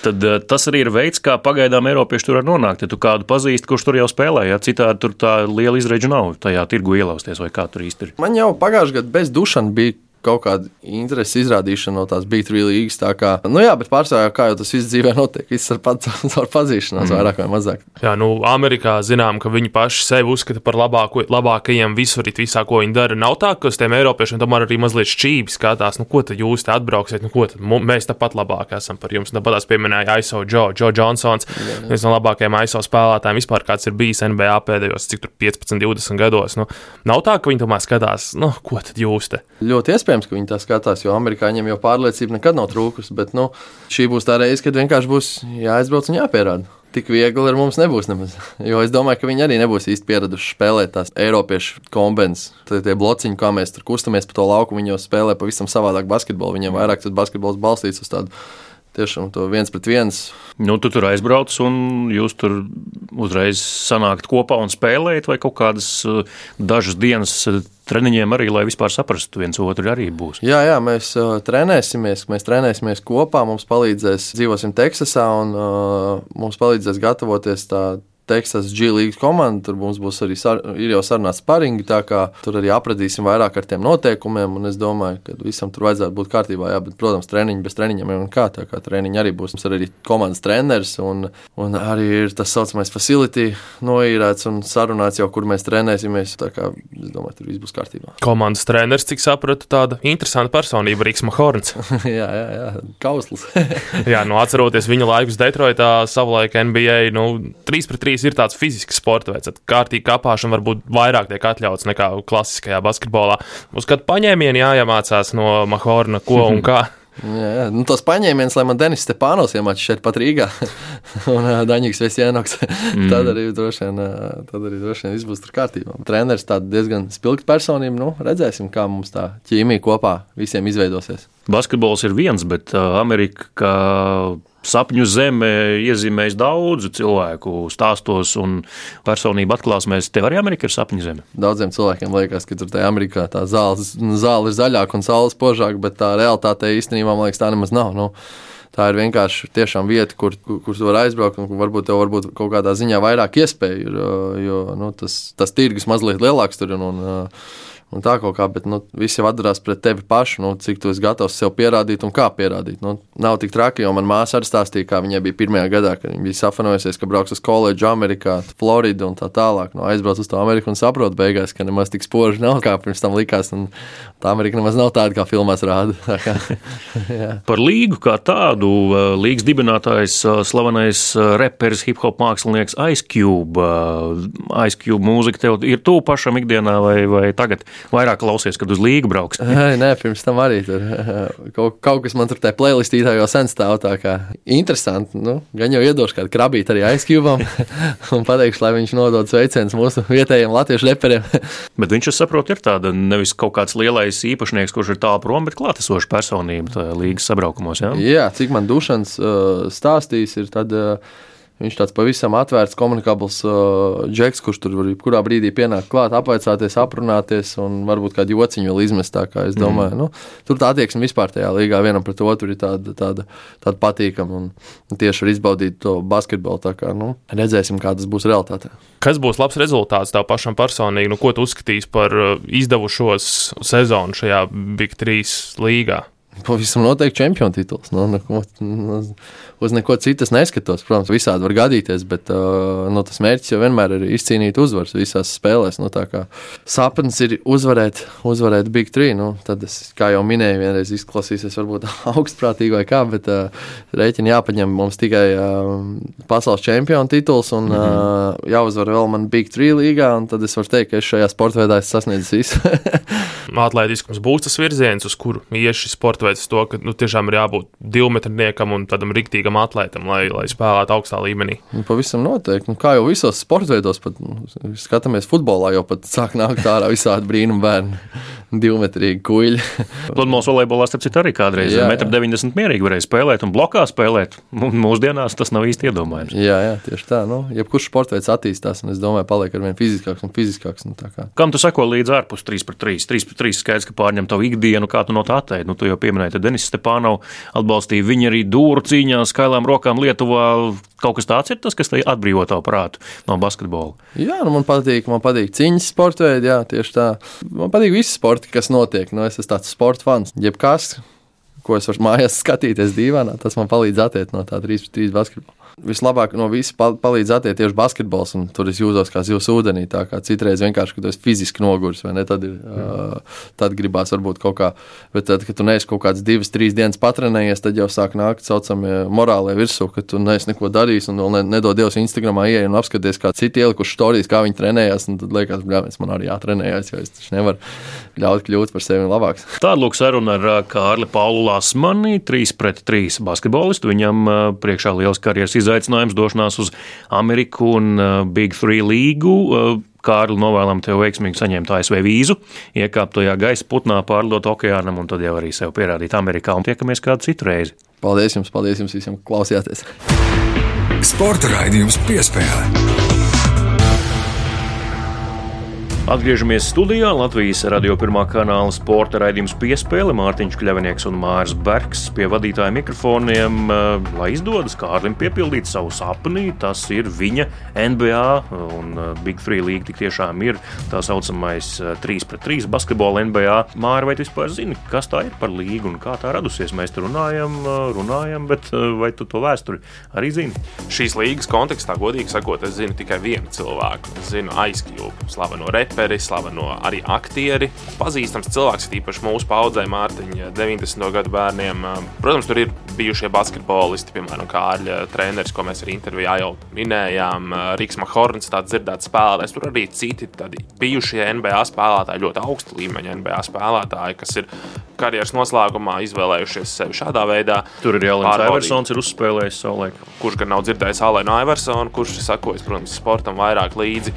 tad uh, tas arī ir veids, kā pagaidām Eiropieši tur var nonākt. Ja tu kādu pazīsti, kurš tur jau spēlē, ja citādi tur tā liela izredzu nav tajā tirgu ielausties vai kā tur īsti ir. Man jau pagājušajā gadā bez Dušana bija kaut kāda interesi izrādīšana no tās bija līgas. Tā kā, nu jā, bet pārsvarā kā jau tas viss dzīvē notiek, viss ar, pats, [LAUGHS] ar pazīšanos, mm. vairāk vai mazāk. Jā, nu, Amerikā zinām, ka viņi paši sevi uzskata par labāko, labākajiem visur, visā, ko viņi dara. Nav tā, ka uz tiem Eiropiešiem tomēr arī mazliet šķīvi skatās, nu, ko tad jūs te atbrauksiet, nu, ko tad mēs tāpat labāk esam par jums. Tāpat tās pieminēja ISO Joe, Joe Johnsons, viens no labākajiem ISO spēlētājiem vispār, kāds ir bijis NBA pēdējos, cik tur 15, 20 gados. Nu, nav tā, ka viņi tomēr skatās, nu, ko tad jūs te. Ļoti iespējams, ka viņi tā skatās, jo amerikāņiem jau pārliecība nekad nav trūkusi. Bet nu, šī būs tā reize, kad vienkārši būs jāaizbrauc un jāpierāda tik viegli ar mums nebūs nemaz. [LAUGHS] Jo es domāju, ka viņi arī nebūs īsti pieraduši spēlēt tās Eiropiešu kombinācijas. Tad tie blociņi, kā mēs tur kustamies pa to lauku, viņi jau spēlē pavisam savādāk basketbolu. Viņiem vairāk tas basketbols balstīts uz tādu tiešām to viens pret viens. Nu, tu tur aizbrauc, un jūs tur uzreiz sanākat kopā un spēlējat, vai kaut kādas uh, dažas dienas uh, treniņiem arī, lai vispār saprastu, viens otru arī būs. Jā, jā mēs uh, trenēsimies, mēs trenēsimies kopā, mums palīdzēs, dzīvosim Teksasā, un uh, mums palīdzēs gatavoties tādā Teksas G-līgas komanda. Tur mums būs arī sar, jau sarunāts sparingi, tā kā tur arī apradīsim vairāk ar tiem noteikumiem. Es domāju, ka visam tur vajadzētu būt kārtībā. Jā, bet, protams, treniņi bez treniņiem jau kā tā kā treniņi arī būs. Mums ir arī komandas treneris un, un arī ir tas saucamais facility noīrēts un sarunāts jau, kur mēs trenēsimies. Tā kā es domāju, tur viss būs kārtībā. Komandas treneris, cik sapratu, tāda interesanta personība, Rīgas Mahorns. [LAUGHS] jā, jā, jā, kausls. [LAUGHS] jā, nu atceroties viņa laikus Detroitā, savulaik NBA, nu, 3 pret 3 hokejs ir tāds fizisks sports veids, tad kārtīgi kāpāšana varbūt vairāk tiek atļauts nekā klasiskajā basketbolā. Uz kādu paņēmienu jāiemācās no Mahorna, ko un kā. [LAUGHS] Jā, jā. Nu, tos paņēmienus, lai man Denis Stepānos iemācīja šeit pat Rīgā, [LAUGHS] un uh, Daņģis Vesjēnoks, mm. tad arī droši vien, uh, tad arī droši vien viss būs tur kārtībā. Treneris tāda diezgan spilgta personība, nu, redzēsim, kā mums tā ķīmija kopā visiem izveidosies. Basketbols ir viens, bet uh, Amerika, sapņu zeme iezīmēs daudzu cilvēku stāstos un personību atklāsmēs. Tev arī Amerika ir sapņu zeme. Daudziem cilvēkiem liekas, ka tur tajā Amerikā tā zāle, zāle ir zaļāka un saule spožāka, bet tā realitāte īstenībā man liekas tā nemaz nav. Nu, tā ir vienkārši tiešām vieta, kur, kur, kur tu vari aizbraukt, un varbūt tev varbūt kaut kādā ziņā vairāk iespēju ir, jo nu, tas, tas tirgus mazliet lielāks tur. Un, un, un tā kaut kā, bet nu, viss jau atdarās pret tevi pašu, nu, cik tu esi gatavs sev pierādīt un kā pierādīt. Nu, nav tik traki, jo man māsa arī stāstīja, kā viņai bija pirmajā gadā, kad viņa bija safanojusies, ka brauks uz koledžu Amerikā, Floridu un tā tālāk. Nu, aizbrauc uz to Ameriku un saprot beigās, ka nemaz tik spoži nav, kā pirms tam likās. Tā Amerika nemaz nav tāda, kā filmās rāda. Kā, [LAUGHS] Par līgu kā tādu, līgas dibinātājs, slavenais reperis, hip hop mākslinieks Ice Cube. Ice Cube mūzika tev ir tuvu pašam ikdienā vai, vai tagad? Vairāk klausies, kad uz līgu brauks. Nē, pirms tam arī tur [LAUGHS] kaut, kaut kas man tur tajā playlistītā jau sen stāv. Tā kā interesanti. Nu, gan jau iedošu kādu krabīti arī aizkļuvam [LAUGHS] un pateikšu, lai viņš nodod sveicienus mūsu vietējiem latviešu reperiem. [LAUGHS] bet viņš, es saprotu, ir tāda nevis kaut kāds lielais īpašnieks, kurš ir tālu prom, bet klātesoša personība līgas sabraukumos. Jā, jā cik man dušans uh, stāstīs, ir tad. Uh, Viņš tāds pavisam atvērts, komunikabls uh, džeks, kurš tur var kurā brīdī pienākt klāt, apvaicāties, aprunāties un varbūt kādu jociņu vēl izmest. Tā kā es domāju, mm. nu, tur tā attieksme vispār tajā līgā vienam pret otru ir tāda, tāda, tāda patīkama un tieši var izbaudīt to basketbolu. Kā nu, redzēsim, kā tas būs realitātē. Kas būs labs rezultāts tev pašam personīgi? Nu, ko tu uzskatīsi par uh, izdevušos sezonu šajā Big 3 līgā? Pavisam noteikti čempionu tituls. Nu, neko, nu, uz neko citas neskatos. Protams, visādi var gadīties, bet uh, nu, tas mērķis jau vienmēr ir izcīnīt uzvaras visās spēlēs. Nu, sapnis ir uzvarēt, uzvarēt Big 3. Nu, tad, es, kā jau minēju, vienreiz izklausīsies varbūt [LAUGHS] augstprātīgi vai kā, bet uh, rēķini jāpaņem mums tikai uh, pasaules čempionu tituls un mm -hmm. uh, jāuzvar vēl man Big 3 līgā. Tad es varu teikt, ka es šajā sporta veidā esmu sasniedzis visu. [LAUGHS] Atlētiskums būs tas virziens, uz kuru ies šis sporta veids, to, ka nu, tiešām ir jābūt divmetrniekam un tādam riktīgam atlētam, lai, lai spēlētu augstā līmenī. Nu, pavisam noteikti. Nu, kā jau visos sporta veidos, pat nu, skatāmies futbolā, jau pat sāk nākt ārā visādi brīnumu bērni. [LAUGHS] Divmetrīgi kuģi. [LAUGHS] Pludmales volejbolā, starp citu, arī kādreiz 1,90 m mierīgi varēja spēlēt un blokā spēlēt. Mūsdienās tas nav īsti iedomājams. Jā, jā tieši tā. Nu, jebkurš sports veids attīstās, un es domāju, paliek ar vien fiziskāks un fiziskāks. Nu, Kam tu seko līdzi ārpus 3 pret 3? 3 pret 3 skaidrs, ka pārņem tavu ikdienu, kā tu no tā attēli. Nu, tu jau pieminēji, ka Denis Stepānov atbalstīja viņu arī dūru cīņā, skailām rokām Lietuvā. Kaut kas tāds ir tas, kas atbrīvo tavu prātu no basketbola. Jā, nu man patīk, man patīk cīņas sporta veidi, jā, tieši tā. Man patīk visi sporti, kas notiek. Nu, es esmu tāds sporta fans. Jebkas, ko es varu mājās [LAUGHS] skatīties divānā, tas man palīdz attiekt no tā 3-3 basketbola vislabāk no visiem palīdz attiekt tieši basketbols. Tur es jūtos kā zivs ūdenī. Tā kā citreiz vienkārši, kad esmu fiziski noguris, vai ne? Tad, ir, uh, tad gribās varbūt kaut kā. Bet tad, kad tu neesi kaut kādas divas, trīs dienas patrenējies, tad jau sāk nākt saucamie morālie virsū, ka tu neesi neko darījis un vēl nedod Dievs Instagramā ieeja un apskaties, kā citi ielikuši stāstījis, kā viņi trenējās. Tad liekas, ka man arī jātrenējas, jo es nevaru ļaut kļūt par sevi labāks. Tāda lūk saruna ar Kārli Paulu Lasmani, 3 pret 3 basketbolistu. Viņam priekšā liels karjeras izdevies izaicinājums, došanās uz Ameriku un uh, Big Three līgu. Uh, Kārli, novēlam tev veiksmīgi saņemt ASV vīzu, iekāpt tajā gaisa putnā, pārlidot okeānam un tad jau arī sev pierādīt Amerikā. Un tiekamies kādu citu reizi. Paldies jums, paldies jums visiem, ka klausījāties! Sporta raidījums piespēlē. Atgriežamies studijā. Latvijas radio pirmā kanāla sporta raidījums piespēle Mārtiņš Kļavinieks un Mārs Bergs pie vadītāja mikrofoniem, eh, lai izdodas Kārlim piepildīt savu sapni. Tas ir viņa NBA un eh, Big Three līga tik tiešām ir tā saucamais 3 eh, pret 3 basketbola NBA. Māri, vai tu vispār zini, kas tā ir par līgu un kā tā radusies? Mēs tur runājam, runājam, bet vai tu to vēsturi arī zini? Šīs līgas kontekstā, godīgi sakot, es zinu tikai vienu cilvēku. Es zinu aizkļūpu, slaveno repu reperi, slaveno arī aktieri. Pazīstams cilvēks, īpaši mūsu paudzē, Mārtiņa, 90. gadu bērniem. Protams, tur ir bijušie basketbolisti, piemēram, Kārļa treneris, ko mēs arī intervijā jau minējām. Rīgas Mahorns, tāds dzirdēts spēlētājs. Tur arī citi bijušie NBA spēlētāji, ļoti augsta līmeņa NBA spēlētāji, kas ir karjeras noslēgumā izvēlējušies sevi šādā veidā. Tur ir Jānis Iversons, ir uzspēlējis savu laiku. Kurš gan nav dzirdējis Alēnu Iversonu, kurš sakojas, protams, sportam vairāk līdzi.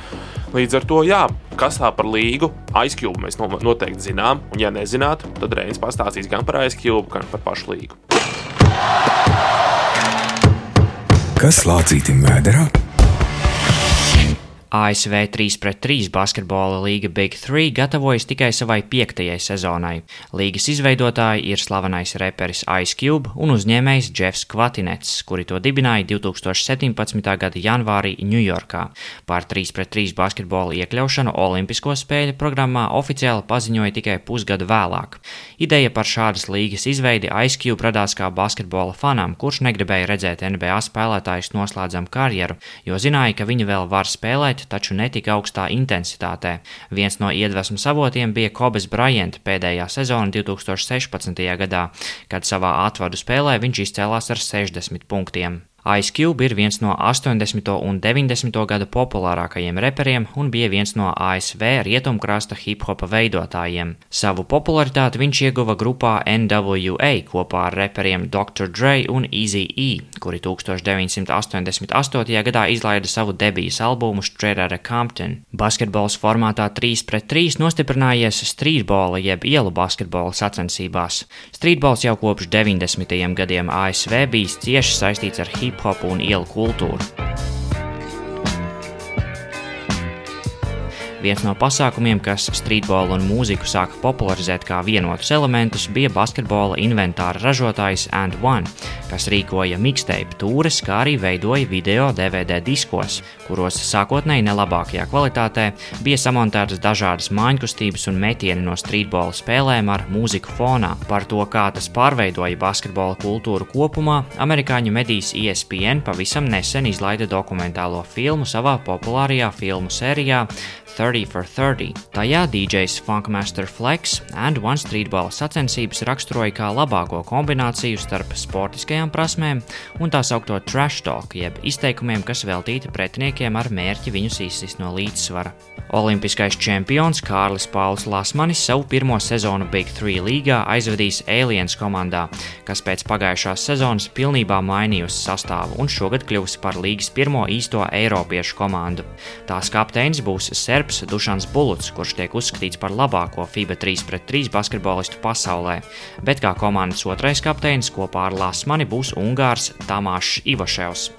Līdz ar to, jā, kas tā par līgu, aizkļuvu mēs noteikti zinām. Un, ja nezināt, tad Reins pastāstīs gan par aizkļuvu, gan par pašu līgu. Kas lācītim vēderā? ASV 3-3 basketbola līga Big 3 gatavojas tikai savai piektajai sezonai. Līgas izveidotāji ir slavenais reperis Ice Cube un uzņēmējs Jeffs Kvatinets, kuri to dibināja 2017. gada janvārī Ņujorkā. Par 3-3 basketbola iekļaušanu Olimpisko spēļu programmā oficiāli paziņoja tikai pusgadu vēlāk. Ideja par šādas līgas izveidi Ice Cube radās kā basketbola fanam, kurš negribēja redzēt NBA spēlētājus noslēdzam karjeru, jo zināja, ka viņi vēl var spēlēt spēlēt, taču ne tik augstā intensitātē. Viens no iedvesmas avotiem bija Kobes Bryant pēdējā sezona 2016. gadā, kad savā atvadu spēlē viņš izcēlās ar 60 punktiem. Ice Cube ir viens no 80. un 90. gada populārākajiem reperiem un bija viens no ASV rietumkrasta hip-hopa veidotājiem. Savu popularitāti viņš ieguva grupā NWA kopā ar reperiem Dr. Dre un Easy E, kuri 1988. gadā izlaida savu debijas albumu Straight Compton. Basketbols formātā 3 pret 3 nostiprinājies streetbola jeb ielu basketbola sacensībās. Streetbols jau kopš 90. gadiem ASV bijis cieši saistīts ar hip hip-hop un ielu. Viens no pasākumiem, kas streetbolu un mūziku sāka popularizēt kā vienotus elementus, bija basketbola inventāra ražotājs And One, kas rīkoja mixtape tūres, kā arī veidoja video DVD diskos, kuros sākotnēji nelabākajā kvalitātē bija samontētas dažādas mājiņkustības un metieni no streetbola spēlēm ar mūziku fonā. Par to, kā tas pārveidoja basketbola kultūru kopumā, amerikāņu medijas ESPN pavisam nesen izlaida dokumentālo filmu savā populārajā filmu sērijā 30 for 30. Tajā DJs Funkmaster Flex and One Streetball sacensības raksturoja kā labāko kombināciju starp sportiskajām prasmēm un tā saucamo trash talk, jeb izteikumiem, kas veltīti pretiniekiem ar mērķi viņus izsist no līdzsvara. Olimpiskais čempions Kārlis Pauls Lasmanis savu pirmo sezonu Big 3 līgā aizvedīs Aliens komandā, kas pēc pagājušās sezonas pilnībā mainījusi sastāvu un šogad kļuvusi par līgas pirmo īsto eiropiešu komandu. Tās kapteinis būs Serbs Dušans Buluts, kurš tiek uzskatīts par labāko FIBA 3-3 basketbolistu pasaulē, bet kā komandas otrais kapteinis kopā ar Lasmani būs Ungārs Tamāšs Ivaševs.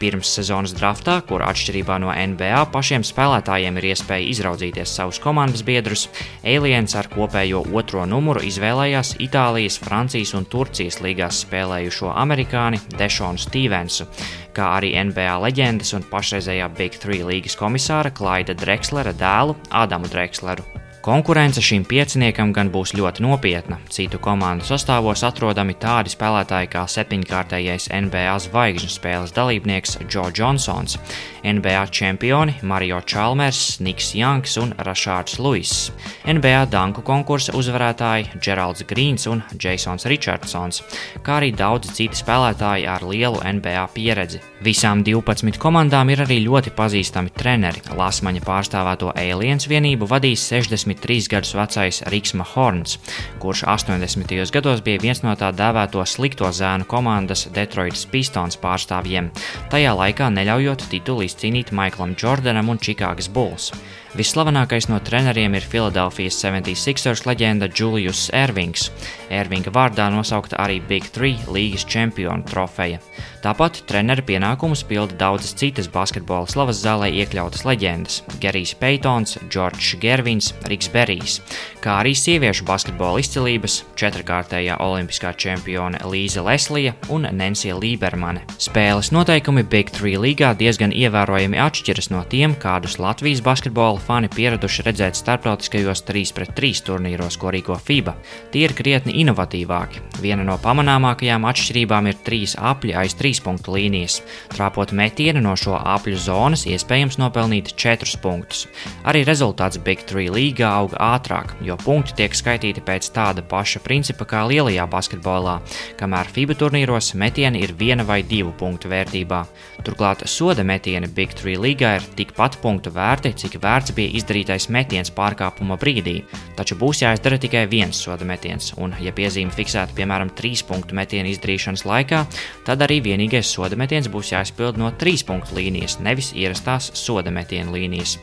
Pirms sezonas draftā, kur atšķirībā no NBA pašiem spēlētājiem ir iespēja izraudzīties savus komandas biedrus, Aliens ar kopējo otro numuru izvēlējās Itālijas, Francijas un Turcijas līgās spēlējušo amerikāni Dešonu Stevensu, kā arī NBA leģendas un pašreizējā Big Three līgas komisāra Klaida Drexlera dēlu Adamu Drexleru. Konkurence šim pieciniekam gan būs ļoti nopietna. Citu komandu sastāvos atrodami tādi spēlētāji kā septiņkārtējais NBA zvaigžņu spēles dalībnieks Joe Johnsons, NBA čempioni Mario Chalmers, Niks Janks un Rašārds Luiss, NBA danku konkursa uzvarētāji Geralds Grīns un Jasons Richardsons, kā arī daudzi citi spēlētāji ar lielu NBA pieredzi. Visām 12 komandām ir arī ļoti pazīstami treneri. Lasmaņa pārstāvēto Aliens vienību vadīs 63 gadus vecais Riksma Horns, kurš 80. gados bija viens no tā dēvēto slikto zēnu komandas Detroitas Pistons pārstāvjiem, tajā laikā neļaujot titulu cīnīt Maiklam Jordanam un Čikāgas Bulls. Visslavenākais no treneriem ir Filadelfijas 76ers leģenda Julius Ervings. Ervinga vārdā nosaukta arī Big Three līgas čempionu trofeja. Tāpat treneru pienākumus pilda daudzas citas basketbola slavas zālē iekļautas leģendas - Gerijs Peitons, Džordžs Gervins, Riks Berijs, kā arī sieviešu basketbola izcilības - četrkārtējā olimpiskā čempione Līza Leslija un Nensija Lībermane. Spēles noteikumi Big Three līgā diezgan ievērojami atšķiras no tiem, kādus Latvijas basketbola fani pieraduši redzēt starptautiskajos 3 pret 3 turnīros, ko rīko FIBA. Tie ir krietni inovatīvāki. Viena no pamanāmākajām atšķirībām ir trīs apļi aiz trīs punktu līnijas. Trāpot metienu no šo apļu zonas, iespējams nopelnīt 4 punktus. Arī rezultāts Big 3 līgā auga ātrāk, jo punkti tiek skaitīti pēc tāda paša principa kā lielajā basketbolā, kamēr FIBA turnīros metieni ir viena vai divu punktu vērtībā. Turklāt soda metieni Big 3 līgā ir tikpat punktu vērti, cik vērts bija izdarītais metiens pārkāpuma brīdī, taču būs jāizdara tikai viens soda metiens, un, ja piezīme fiksēta piemēram 3 punktu metienu izdarīšanas laikā, tad arī vienīgais soda metiens būs jāizpild no trīs punktu līnijas, nevis ierastās soda metiena līnijas.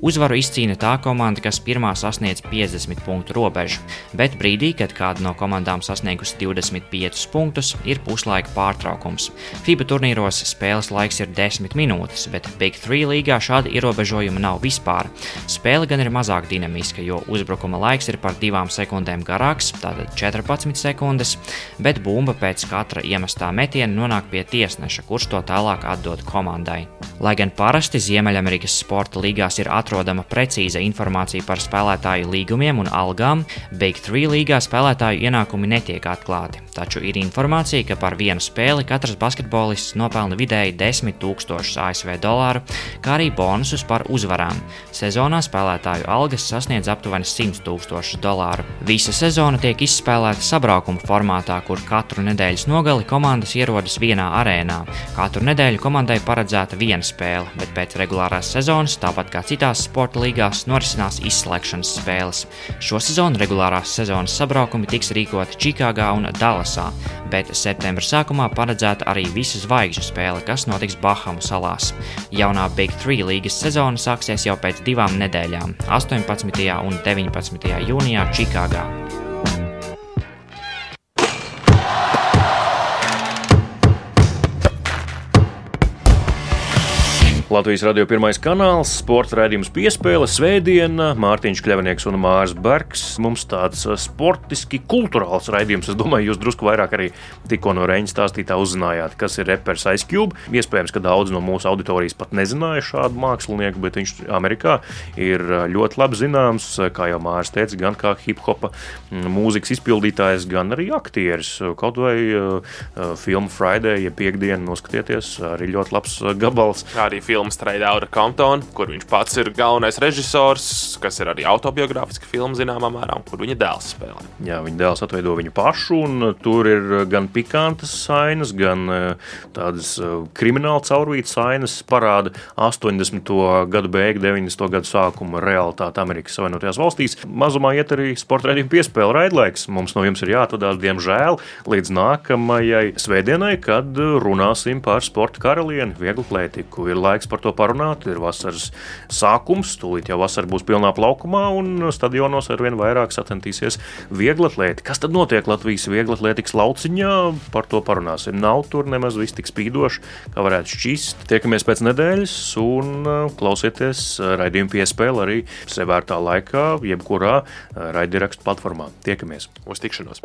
Uzvaru izcīna tā komanda, kas pirmā sasniedz 50 punktu robežu, bet brīdī, kad kāda no komandām sasniegusi 25 punktus, ir puslaika pārtraukums. FIBA turnīros spēles laiks ir 10 minūtes, bet Big 3 līgā šāda ierobežojuma nav vispār. Spēle gan ir mazāk dinamiska, jo uzbrukuma laiks ir par 2 sekundēm garāks, tātad 14 sekundes, bet bumba pēc katra iemestā metiena nonāk pie tiesneša, kurš to tālāk atdod komandai. Lai gan parasti Ziemeļamerikas sporta līgās ir atrodama precīza informācija par spēlētāju līgumiem un algām, Big 3 līgā spēlētāju ienākumi netiek atklāti. Taču ir informācija, ka par vienu spēli katrs basketbolists nopelna vidēji 10 000 ASV dolāru, kā arī bonusus par uzvarām. Sezonā spēlētāju algas sasniedz aptuveni 100 000 dolāru. Visa sezona tiek izspēlēta sabraukuma formātā, kur katru nedēļas nogali komandas ierodas vienā arēnā. Katru nedēļu komandai paredzēta viena spēle, bet pēc regulārās sezonas, tāpat kā citās sporta līgās, norisinās izslēgšanas spēles. Šo sezonu regulārās sezonas sabraukumi tiks rīkoti Čikāgā un Dallasā, bet septembra sākumā paredzēta arī visu zvaigžņu spēle, kas notiks Bahamu salās. Jaunā Big 3 līgas sezona sāksies jau pēc divām nedēļām - 18. un 19. jūnijā Čikāgā. Latvijas radio pirmais kanāls, sporta raidījums piespēle, svētdiena, Mārtiņš Kļavnieks un Mārs Bergs. Mums tāds uh, sportiski kultūrāls raidījums. Es domāju, jūs drusku vairāk arī tikko no Reņģa stāstītā uzzinājāt, kas ir reperis Ice Cube. Iespējams, ka daudz no mūsu auditorijas pat nezināja šādu mākslinieku, bet viņš Amerikā ir uh, ļoti labi zināms, kā jau Mārs teica, gan kā hip hopa mm, mūzikas izpildītājs, gan arī aktieris. Kaut vai uh, filmu Friday, ja piekdienu noskatieties, arī ļoti labs gabals. Arī filmu filmu Straight Outta Compton, kur viņš pats ir galvenais režisors, kas ir arī autobiogrāfiska filma zināmā mērā, un kur viņa dēls spēlē. Jā, viņa dēls atveido viņu pašu, un tur ir gan pikantas sainas, gan eh, tādas krimināla caurvītas sainas, parāda 80. gadu beigu, 90. gadu sākuma realitāti Amerikas Savienotajās valstīs. Mazumā iet arī sporta raidījuma piespēle raidlaiks. Mums no jums ir jāatvadās, diemžēl, līdz nākamajai svētdienai, kad runāsim par sporta karalieni, vieglu plētiku. Ir laiks par to parunāt. Ir vasaras sākums, tūlīt jau vasara būs pilnā plaukumā, un stadionos ar vien vairāk sacentīsies vieglatlēti. Kas tad notiek Latvijas vieglatlētikas lauciņā? Par to parunāsim. Nav tur nemaz viss tik spīdoši, kā varētu šķist. Tiekamies pēc nedēļas un uh, klausieties uh, raidījumu piespēli arī sevērtā laikā, jebkurā uh, raidierakstu platformā. Tiekamies! Uz tikšanos!